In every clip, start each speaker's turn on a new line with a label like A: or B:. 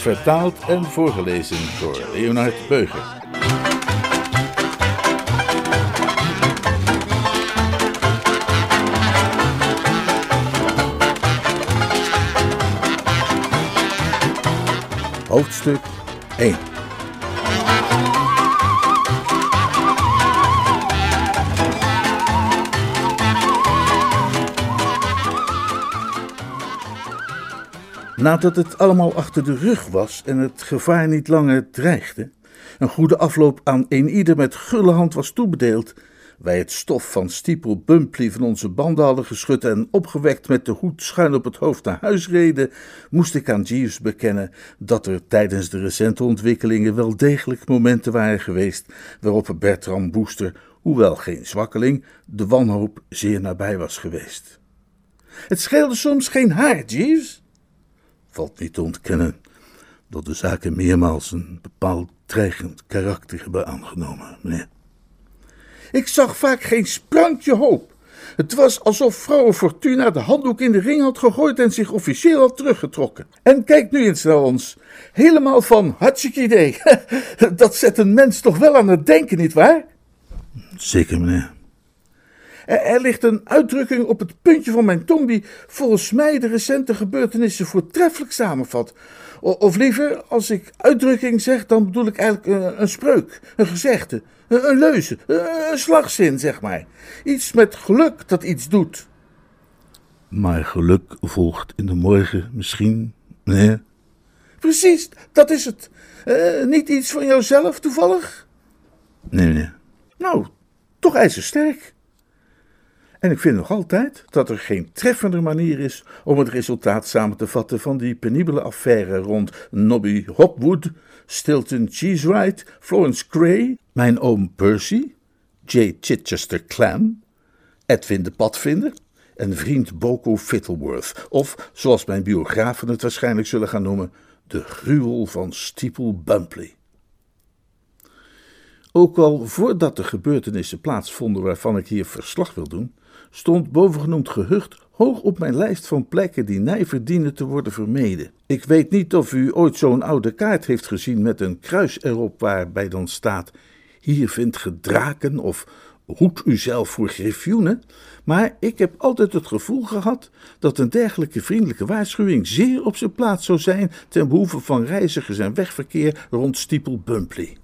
A: Vertaald en voorgelezen door Leonard Beuger. Hoofdstuk 1 Nadat het allemaal achter de rug was en het gevaar niet langer dreigde, een goede afloop aan een ieder met gulle hand was toebedeeld, wij het stof van Stiepel Bumpley van onze banden hadden geschud en opgewekt met de hoed schuin op het hoofd naar huis reden, moest ik aan Jeeves bekennen dat er tijdens de recente ontwikkelingen wel degelijk momenten waren geweest waarop Bertram Booster, hoewel geen zwakkeling, de wanhoop zeer nabij was geweest. Het scheelde soms geen haar, Jeeves valt niet te ontkennen dat de zaken meermaals een bepaald dreigend karakter hebben aangenomen, meneer. Ik zag vaak geen sprankje hoop. Het was alsof vrouw Fortuna de handdoek in de ring had gegooid en zich officieel had teruggetrokken. En kijk nu eens naar ons. Helemaal van hartstikke idee. Dat zet een mens toch wel aan het denken, nietwaar? Zeker, meneer. Er, ligt een uitdrukking op het puntje van mijn tong die volgens mij de recente gebeurtenissen voortreffelijk samenvat. of liever, als ik uitdrukking zeg, dan bedoel ik eigenlijk een, een spreuk, een gezegde, een, een leuze, een, slagzin, zeg maar. Iets met geluk dat iets doet. Maar geluk volgt in de morgen misschien, nee? Precies, dat is het. Uh, niet iets van jouzelf toevallig? Nee, nee. Nou, toch ijzersterk. En ik vind nog altijd dat er geen treffender manier is om het resultaat samen te vatten van die penibele affaire rond Nobby Hopwood, Stilton Cheesewright, Florence Gray, mijn oom Percy, J. Chichester Clam, Edwin de Padvinder en vriend Boko Fittleworth, of zoals mijn biografen het waarschijnlijk zullen gaan noemen, de gruwel van Steeple Bumpley. Ook al voordat de gebeurtenissen plaatsvonden waarvan ik hier verslag wil doen, stond bovengenoemd gehucht hoog op mijn lijst van plekken die nijver dienen te worden vermeden. Ik weet niet of u ooit zo'n oude kaart heeft gezien met een kruis erop waarbij dan staat: Hier vindt ge draken of hoed uzelf voor griffioenen. Maar ik heb altijd het gevoel gehad dat een dergelijke vriendelijke waarschuwing zeer op zijn plaats zou zijn ten behoeve van reizigers en wegverkeer rond Stiepel Bumpley.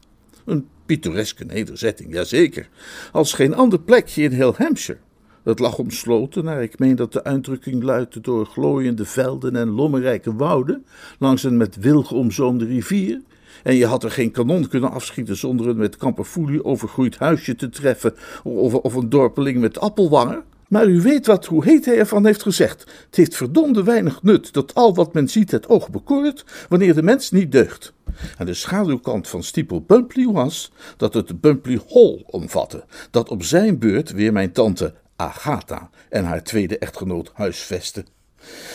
A: Een pittoreske nederzetting, jazeker, als geen ander plekje in heel Hampshire. Het lag omsloten, naar ik meen dat de uitdrukking luidde door glooiende velden en lommerrijke wouden, langs een met wilg omzoomde rivier. En je had er geen kanon kunnen afschieten zonder een met kamperfoelie overgroeid huisje te treffen, of, of een dorpeling met appelwangen. Maar u weet wat, hoe heet hij ervan heeft gezegd. Het heeft verdomde weinig nut dat al wat men ziet het oog bekoort, wanneer de mens niet deugt. En de schaduwkant van Stiepel Bumpley was dat het Bumpley Hall omvatte, dat op zijn beurt weer mijn tante Agatha en haar tweede echtgenoot huisvesten.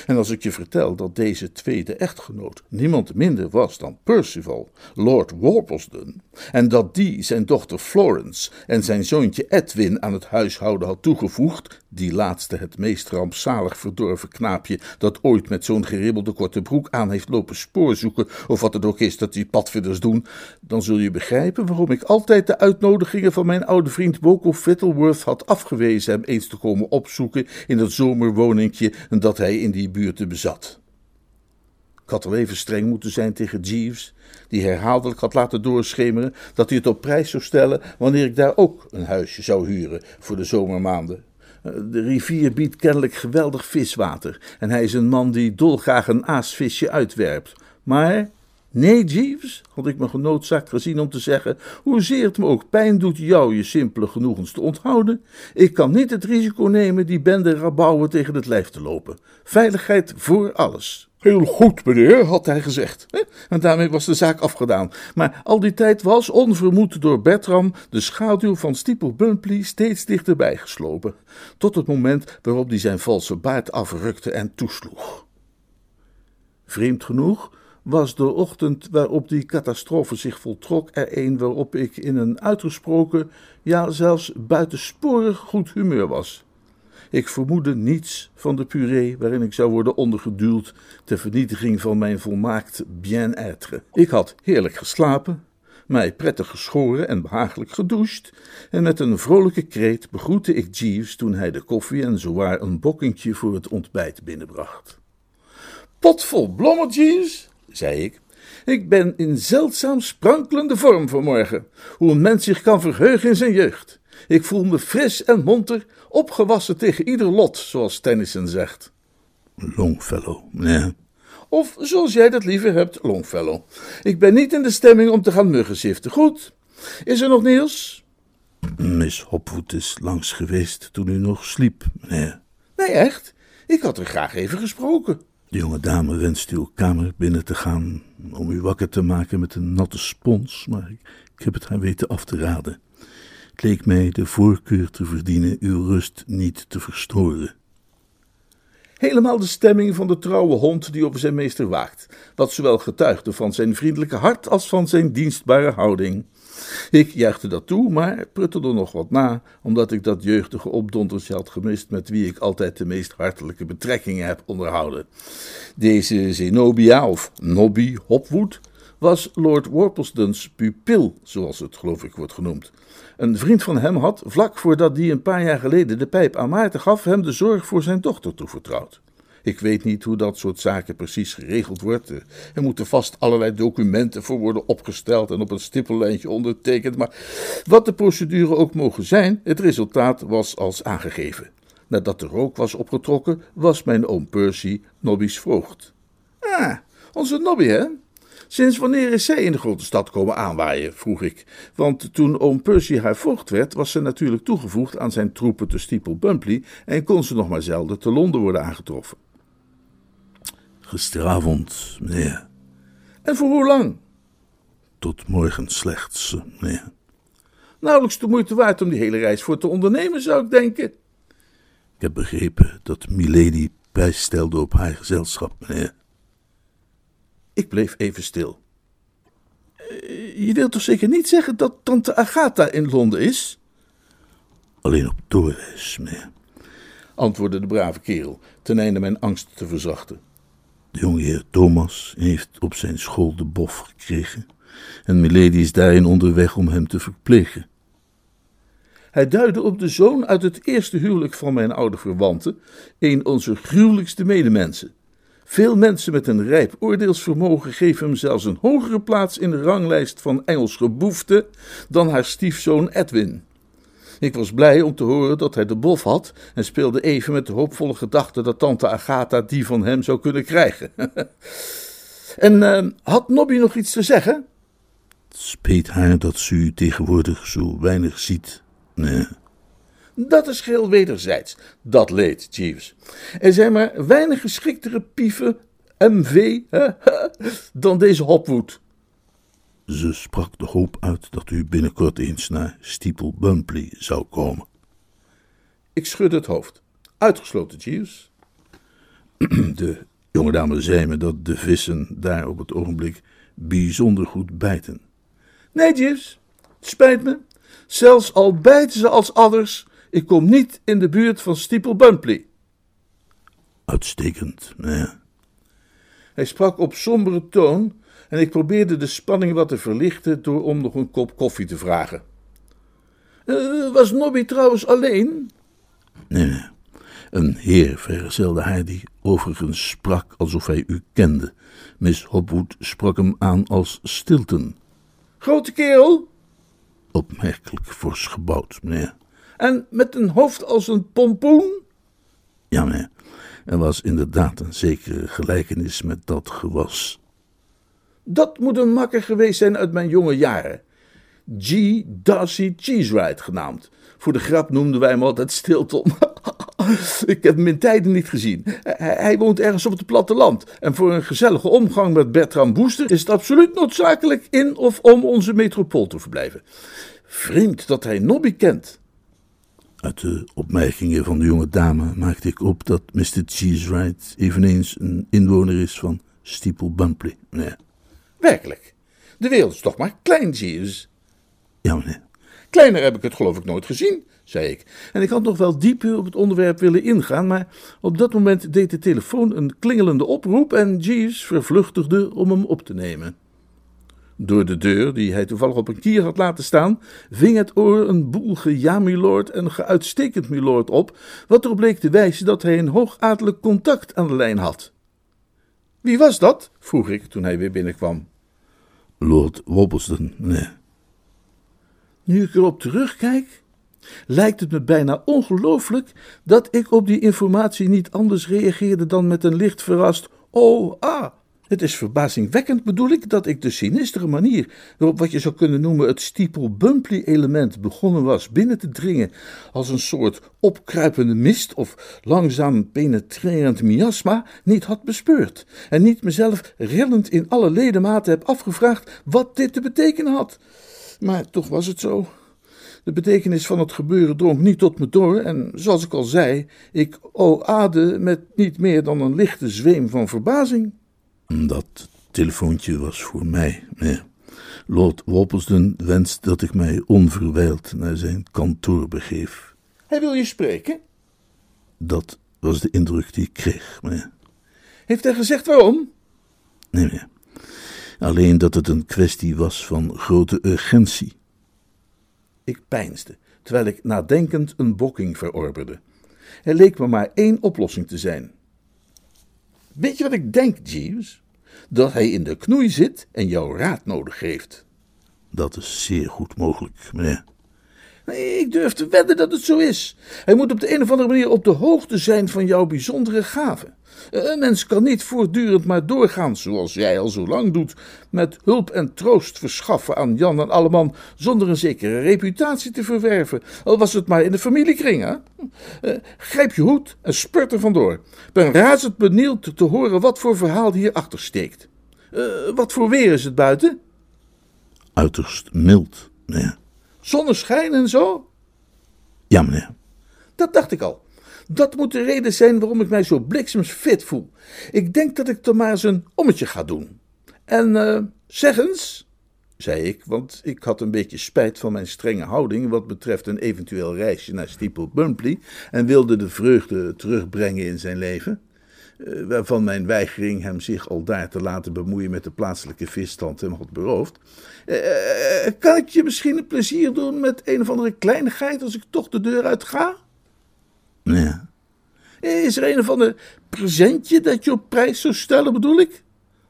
A: En als ik je vertel dat deze tweede echtgenoot niemand minder was dan Percival, Lord Worplesdon, en dat die zijn dochter Florence en zijn zoontje Edwin aan het huishouden had toegevoegd, die laatste het meest rampzalig verdorven knaapje dat ooit met zo'n geribbelde korte broek aan heeft lopen spoorzoeken, of wat het ook is dat die padvinders doen, dan zul je begrijpen waarom ik altijd de uitnodigingen van mijn oude vriend Boko Fittleworth had afgewezen hem eens te komen opzoeken in het zomerwoningje dat hij in die buurten bezat. Ik had al even streng moeten zijn tegen Jeeves, die herhaaldelijk had laten doorschemeren dat hij het op prijs zou stellen wanneer ik daar ook een huisje zou huren voor de zomermaanden. De rivier biedt kennelijk geweldig viswater en hij is een man die dolgraag een aasvisje uitwerpt. Maar Nee, Jeeves, had ik me genoodzaakt gezien om te zeggen, hoezeer het me ook pijn doet jou je simpele genoegens te onthouden, ik kan niet het risico nemen die bende rabouwen tegen het lijf te lopen. Veiligheid voor alles. Heel goed, meneer, had hij gezegd. En daarmee was de zaak afgedaan. Maar al die tijd was, onvermoed door Bertram, de schaduw van Stiepel Bumpley steeds dichterbij geslopen, tot het moment waarop hij zijn valse baard afrukte en toesloeg. Vreemd genoeg was de ochtend waarop die catastrofe zich voltrok er een waarop ik in een uitgesproken, ja zelfs buitensporig goed humeur was. Ik vermoedde niets van de puree waarin ik zou worden ondergeduwd ter vernietiging van mijn volmaakt bien-être. Ik had heerlijk geslapen, mij prettig geschoren en behagelijk gedoucht, en met een vrolijke kreet begroette ik Jeeves toen hij de koffie en zowaar een bokkentje voor het ontbijt binnenbracht. Pot vol blommen, Jeeves, zei ik. Ik ben in zeldzaam sprankelende vorm vanmorgen, hoe een mens zich kan verheugen in zijn jeugd. Ik voel me fris en monter, opgewassen tegen ieder lot, zoals Tennyson zegt. Longfellow, nee. Of zoals jij dat liever hebt, Longfellow. Ik ben niet in de stemming om te gaan muggenziften. Goed. Is er nog nieuws? Miss Hopwood is langs geweest toen u nog sliep, meneer. Nee, echt? Ik had er graag even gesproken. De jonge dame wenst uw kamer binnen te gaan om u wakker te maken met een natte spons, maar ik, heb het haar weten af te raden. Het leek mij de voorkeur te verdienen uw rust niet te verstoren. Helemaal de stemming van de trouwe hond die over zijn meester waakt, wat zowel getuigde van zijn vriendelijke hart als van zijn dienstbare houding. Ik juichte dat toe, maar pruttelde nog wat na, omdat ik dat jeugdige opdontertje had gemist met wie ik altijd de meest hartelijke betrekkingen heb onderhouden. Deze Zenobia, of Nobby Hopwood, was Lord Worplesdon's pupil, zoals het geloof ik wordt genoemd. Een vriend van hem had, vlak voordat die een paar jaar geleden de pijp aan Maarten gaf, hem de zorg voor zijn dochter toevertrouwd. Ik weet niet hoe dat soort zaken precies geregeld wordt. Er moeten vast allerlei documenten voor worden opgesteld en op een stippellijntje ondertekend. Maar wat de procedure ook mogen zijn, het resultaat was als aangegeven. Nadat de rook was opgetrokken, was mijn oom Percy Nobby's voogd. Ah, onze Nobby, hè? Sinds wanneer is zij in de grote stad komen aanwaaien? vroeg ik. Want toen oom Percy haar voogd werd, was ze natuurlijk toegevoegd aan zijn troepen te Steeple Bumpley en kon ze nog maar zelden te Londen worden aangetroffen. Gisteravond, meneer. En voor hoe lang? Tot morgen slechts, meneer. Nauwelijks de moeite waard om die hele reis voor te ondernemen, zou ik denken. Ik heb begrepen dat Milady prijs stelde op haar gezelschap, meneer. Ik bleef even stil. Eh, je wilt toch zeker niet zeggen dat tante Agatha in Londen is? Alleen op doorreis, meneer, antwoordde de brave kerel, ten einde mijn angst te verzachten. De jongeheer Thomas heeft op zijn school de bof gekregen en Milady is daarin onderweg om hem te verplegen. Hij duidde op de zoon uit het eerste huwelijk van mijn oude verwante, een onze gruwelijkste medemensen. Veel mensen met een rijp oordeelsvermogen geven hem zelfs een hogere plaats in de ranglijst van Engels geboefte dan haar stiefzoon Edwin. Ik was blij om te horen dat hij de bof had en speelde even met de hoopvolle gedachte dat tante Agatha die van hem zou kunnen krijgen. en uh, had Nobby nog iets te zeggen? Het speet haar dat ze u tegenwoordig zo weinig ziet. Nee. Dat is geheel wederzijds, dat leed, Jeeves. Er zijn maar weinig geschiktere pieven, MV, dan deze Hopwood. Ze sprak de hoop uit dat u binnenkort eens naar Steeple Bumpley zou komen. Ik schudde het hoofd. Uitgesloten, Jeeves. De jonge dame zei me dat de vissen daar op het ogenblik bijzonder goed bijten. Nee, Jeeves, spijt me. Zelfs al bijten ze als adders, ik kom niet in de buurt van Steeple Bumpley. Uitstekend, ja. Hij sprak op sombere toon en ik probeerde de spanning wat te verlichten door om nog een kop koffie te vragen. Uh, was Nobby trouwens alleen? Nee, nee. Een heer vergezelde haar die overigens sprak alsof hij u kende. Miss Hopwood sprak hem aan als Stilton. Grote kerel? Opmerkelijk fors gebouwd, meneer. En met een hoofd als een pompoen? Ja, meneer. Er was inderdaad een zekere gelijkenis met dat gewas. Dat moet een makker geweest zijn uit mijn jonge jaren. G. Darcy Cheeseride genaamd. Voor de grap noemden wij hem altijd Stilton. Ik heb hem in tijden niet gezien. Hij, woont ergens op het platteland. En voor een gezellige omgang met Bertram Booster is het absoluut noodzakelijk in of om onze metropool te verblijven. Vreemd dat hij Nobby kent. Uit de opmerkingen van de jonge dame maakte ik op dat Mr. Cheesewright eveneens een inwoner is van Steeple Bumpley. Nee. Werkelijk. De wereld is toch maar klein, Jeeves. Ja, meneer. Kleiner heb ik het geloof ik nooit gezien, zei ik. En ik had nog wel dieper op het onderwerp willen ingaan, maar op dat moment deed de telefoon een klingelende oproep en Jeeves vervluchtigde om hem op te nemen. Door de deur, die hij toevallig op een kier had laten staan, ving het oor een boel ja, milord en geuitstekend milord op, wat erop bleek te wijzen dat hij een hoogadelijk contact aan de lijn had. Wie was dat? vroeg ik toen hij weer binnenkwam. Lord Wobbleston, nee. Nu ik erop terugkijk, lijkt het me bijna ongelooflijk dat ik op die informatie niet anders reageerde dan met een licht verrast: Oh, ah, het is verbazingwekkend, bedoel ik, dat ik de sinistere manier waarop wat je zou kunnen noemen het steeple-bumply-element begonnen was binnen te dringen als een soort opkruipende mist of langzaam penetrerend miasma niet had bespeurd en niet mezelf rillend in alle ledematen heb afgevraagd wat dit te betekenen had. Maar toch was het zo. De betekenis van het gebeuren drong niet tot me door en, zoals ik al zei, ik oade met niet meer dan een lichte zweem van verbazing. Dat telefoontje was voor mij. Lord Woppelsden wenst dat ik mij onverwijld naar zijn kantoor begeef. Hij wil je spreken? Dat was de indruk die ik kreeg, meneer. Heeft hij gezegd waarom? Nee, meneer. Alleen dat het een kwestie was van grote urgentie. Ik peinsde, terwijl ik nadenkend een bokking verorberde. Er leek me maar één oplossing te zijn. Weet je wat ik denk, Jeeves? Dat hij in de knoei zit en jouw raad nodig heeft. Dat is zeer goed mogelijk, meneer. Nee, ik durf te wedden dat het zo is. Hij moet op de een of andere manier op de hoogte zijn van jouw bijzondere gaven. Een mens kan niet voortdurend maar doorgaan, zoals jij al zo lang doet, met hulp en troost verschaffen aan Jan en Alleman, zonder een zekere reputatie te verwerven, al was het maar in de familiekring. Hè? Uh, grijp je hoed en spurt er vandoor. Ben razend benieuwd te horen wat voor verhaal hierachter steekt. Uh, wat voor weer is het buiten? Uiterst mild, meneer. Zonneschijn en zo? Ja, meneer. Dat dacht ik al. Dat moet de reden zijn waarom ik mij zo bliksems fit voel. Ik denk dat ik toch maar eens een ommetje ga doen. En uh, zeg eens, zei ik, want ik had een beetje spijt van mijn strenge houding wat betreft een eventueel reisje naar Steeple Bumpley en wilde de vreugde terugbrengen in zijn leven. Uh, waarvan mijn weigering hem zich al daar te laten bemoeien met de plaatselijke visstand hem had beroofd. Uh, kan ik je misschien een plezier doen met een of andere kleinigheid als ik toch de deur uit ga? Ja. Is er een of ander presentje dat je op prijs zou stellen, bedoel ik?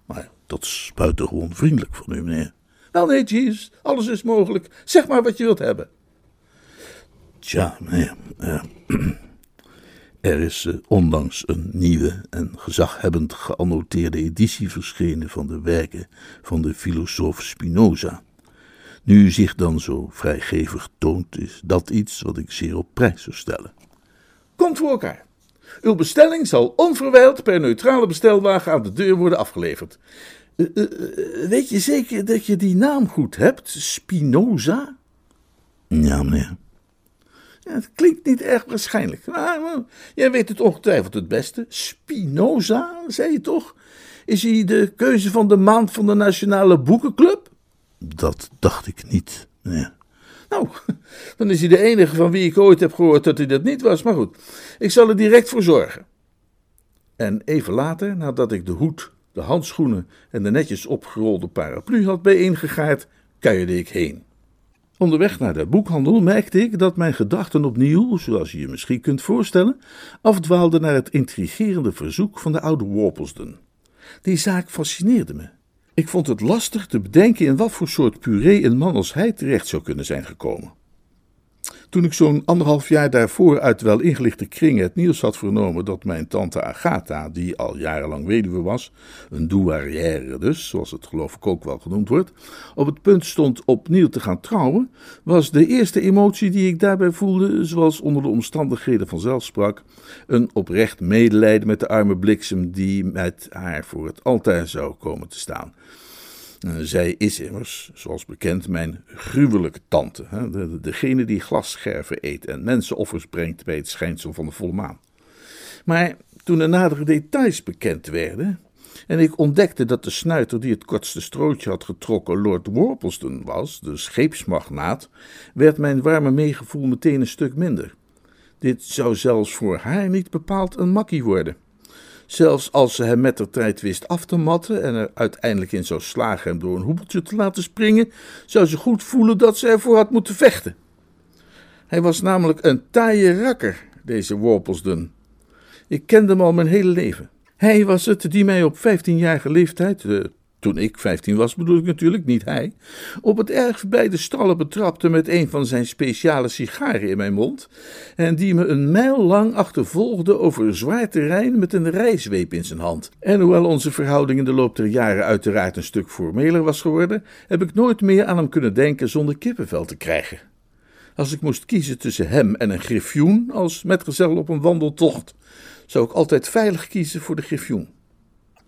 A: Maar dat is buitengewoon vriendelijk van u, meneer. Wel nee, Jeeves, alles is mogelijk. Zeg maar wat je wilt hebben. Tja. Uh, er is uh, onlangs een nieuwe en gezaghebbend geannoteerde editie verschenen van de werken van de filosoof Spinoza. Nu zich dan zo vrijgevig toont, is dat iets wat ik zeer op prijs zou stellen komt voor elkaar. Uw bestelling zal onverwijld per neutrale bestelwagen aan de deur worden afgeleverd. Uh, uh, weet je zeker dat je die naam goed hebt? Spinoza? Ja, meneer. Ja, het klinkt niet erg waarschijnlijk. Maar, jij weet het ongetwijfeld het beste. Spinoza, zei je toch? Is hij de keuze van de maand van de Nationale Boekenclub? Dat dacht ik niet, meneer. Nou, dan is hij de enige van wie ik ooit heb gehoord dat hij dat niet was. Maar goed, ik zal er direct voor zorgen. En even later, nadat ik de hoed, de handschoenen en de netjes opgerolde paraplu had bijeengegaard, kuierde ik heen. Onderweg naar de boekhandel merkte ik dat mijn gedachten opnieuw, zoals je je misschien kunt voorstellen, afdwaalden naar het intrigerende verzoek van de oude Worplesden. Die zaak fascineerde me. Ik vond het lastig te bedenken in wat voor soort puree een man als hij terecht zou kunnen zijn gekomen. Toen ik zo'n anderhalf jaar daarvoor uit wel ingelichte kringen het nieuws had vernomen dat mijn tante Agatha, die al jarenlang weduwe was, een douarière dus, zoals het geloof ik ook wel genoemd wordt, op het punt stond opnieuw te gaan trouwen, was de eerste emotie die ik daarbij voelde, zoals onder de omstandigheden vanzelf sprak, een oprecht medelijden met de arme bliksem die met haar voor het altaar zou komen te staan. Eh, zij is immers, zoals bekend, mijn gruwelijke tante. Hè? degene die glasscherven eet en mensenoffers brengt bij het schijnsel van de volle maan. Maar toen de nadere details bekend werden. en ik ontdekte dat de snuiter die het kortste strootje had getrokken Lord Worpleston was, de scheepsmagnaat, werd mijn warme meegevoel meteen een stuk minder. Dit zou zelfs voor haar niet bepaald een makkie worden. Zelfs als ze hem met de tijd wist af te matten en er uiteindelijk in zou slagen hem door een hoepeltje te laten springen, zou ze goed voelen dat ze ervoor had moeten vechten. Hij was namelijk een taaie rakker, deze Worplesdon. Ik kende hem al mijn hele leven. Hij was het die mij op vijftienjarige leeftijd, eh, toen ik vijftien was bedoel ik natuurlijk, niet hij, op het erf bij de stallen betrapte met een van zijn speciale sigaren in mijn mond en die me een mijl lang achtervolgde over zwaar terrein met een rijzweep in zijn hand. En hoewel onze verhouding in de loop der jaren uiteraard een stuk formeler was geworden, heb ik nooit meer aan hem kunnen denken zonder kippenvel te krijgen. Als ik moest kiezen tussen hem en een griffioen als metgezel op een wandeltocht, zou ik altijd veilig kiezen voor de griffioen.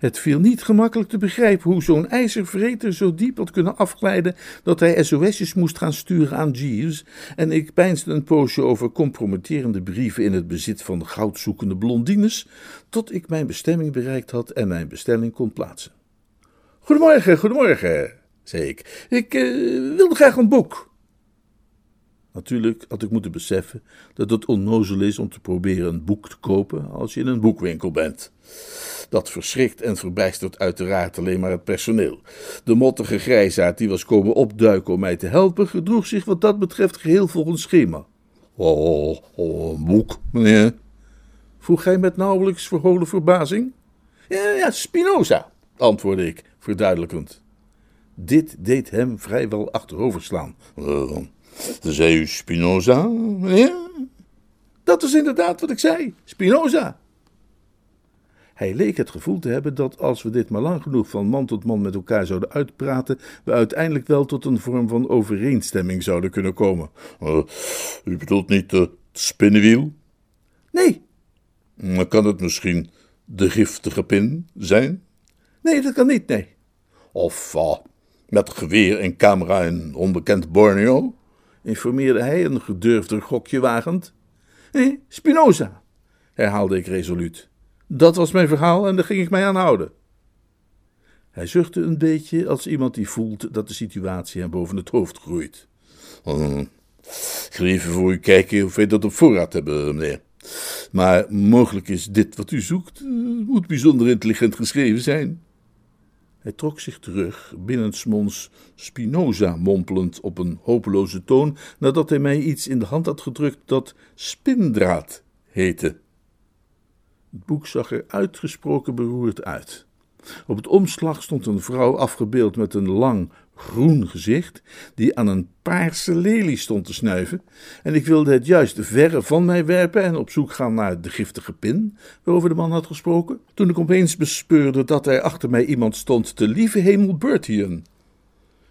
A: Het viel niet gemakkelijk te begrijpen hoe zo'n ijzervreter zo diep had kunnen afglijden dat hij SOS'jes moest gaan sturen aan Jeeves, en ik peinsde een poosje over compromitterende brieven in het bezit van goudzoekende blondines, tot ik mijn bestemming bereikt had en mijn bestelling kon plaatsen. Goedemorgen, goedemorgen, zei ik. Ik uh, wilde graag een boek. Natuurlijk had ik moeten beseffen dat het onnozel is om te proberen een boek te kopen als je in een boekwinkel bent. Dat verschrikt en verbijstert uiteraard alleen maar het personeel. De mottige grijsaard die was komen opduiken om mij te helpen, gedroeg zich wat dat betreft geheel volgens schema. Oh, oh een boek, meneer? vroeg hij met nauwelijks verholen verbazing. Ja, ja, Spinoza, antwoordde ik, verduidelijkend. Dit deed hem vrijwel achteroverslaan. Uh, zei u Spinoza, meneer? Dat is inderdaad wat ik zei, Spinoza. Hij leek het gevoel te hebben dat als we dit maar lang genoeg van man tot man met elkaar zouden uitpraten, we uiteindelijk wel tot een vorm van overeenstemming zouden kunnen komen. Uh, u bedoelt niet het spinnenwiel? Nee. Dan kan het misschien de giftige pin zijn? Nee, dat kan niet, nee. Of uh, met geweer en camera in onbekend Borneo? informeerde hij een gedurfder gokje wagend. Nee, Spinoza, herhaalde ik resoluut. Dat was mijn verhaal en daar ging ik mij aan houden. Hij zuchtte een beetje als iemand die voelt dat de situatie hem boven het hoofd groeit. Uh, ik ga even voor u kijken of wij dat op voorraad hebben, meneer. Maar mogelijk is dit wat u zoekt. Eh, moet bijzonder intelligent geschreven zijn. Hij trok zich terug, binnensmonds Spinoza mompelend op een hopeloze toon, nadat hij mij iets in de hand had gedrukt dat spindraad heette. Het boek zag er uitgesproken beroerd uit. Op het omslag stond een vrouw afgebeeld met een lang groen gezicht, die aan een paarse lelie stond te snuiven, en ik wilde het juist verre van mij werpen en op zoek gaan naar de giftige pin, waarover de man had gesproken, toen ik opeens bespeurde dat er achter mij iemand stond te lieve hemel Bertien.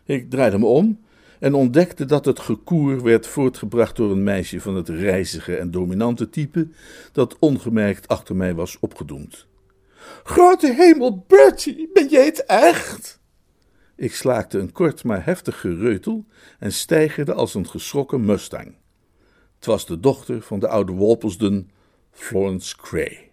A: Ik draaide me om en ontdekte dat het gekoer werd voortgebracht door een meisje van het reizige en dominante type, dat ongemerkt achter mij was opgedoemd. Grote hemel, Bertie, ben jij het echt? Ik slaakte een kort maar heftig gereutel en stijgerde als een geschrokken mustang. Het was de dochter van de oude Walpelsden, Florence Cray.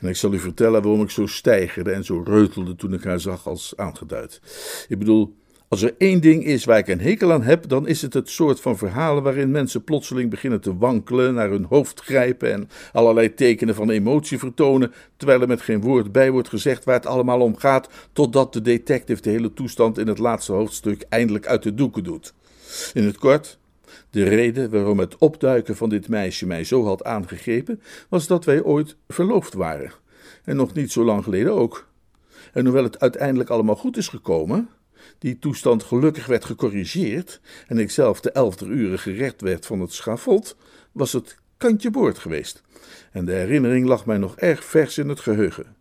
A: En ik zal u vertellen waarom ik zo stijgerde en zo reutelde toen ik haar zag als aangeduid. Ik bedoel, als er één ding is waar ik een hekel aan heb, dan is het het soort van verhalen waarin mensen plotseling beginnen te wankelen, naar hun hoofd grijpen en allerlei tekenen van emotie vertonen, terwijl er met geen woord bij wordt gezegd waar het allemaal om gaat, totdat de detective de hele toestand in het laatste hoofdstuk eindelijk uit de doeken doet. In het kort, de reden waarom het opduiken van dit meisje mij zo had aangegrepen, was dat wij ooit verloofd waren. En nog niet zo lang geleden ook. En hoewel het uiteindelijk allemaal goed is gekomen, die toestand gelukkig werd gecorrigeerd en ik zelf de elfde uren gered werd van het schafot, was het kantje boord geweest. En de herinnering lag mij nog erg vers in het geheugen.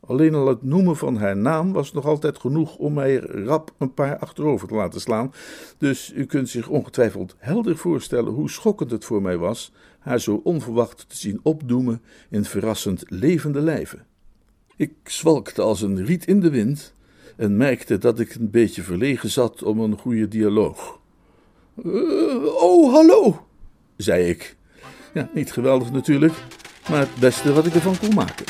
A: Alleen al het noemen van haar naam was nog altijd genoeg om mij rap een paar achterover te laten slaan. Dus u kunt zich ongetwijfeld helder voorstellen hoe schokkend het voor mij was haar zo onverwacht te zien opdoemen in verrassend levende lijven. Ik zwalkte als een riet in de wind en merkte dat ik een beetje verlegen zat om een goede dialoog. Uh, oh, hallo, zei ik. Ja, niet geweldig natuurlijk, maar het beste wat ik ervan kon maken.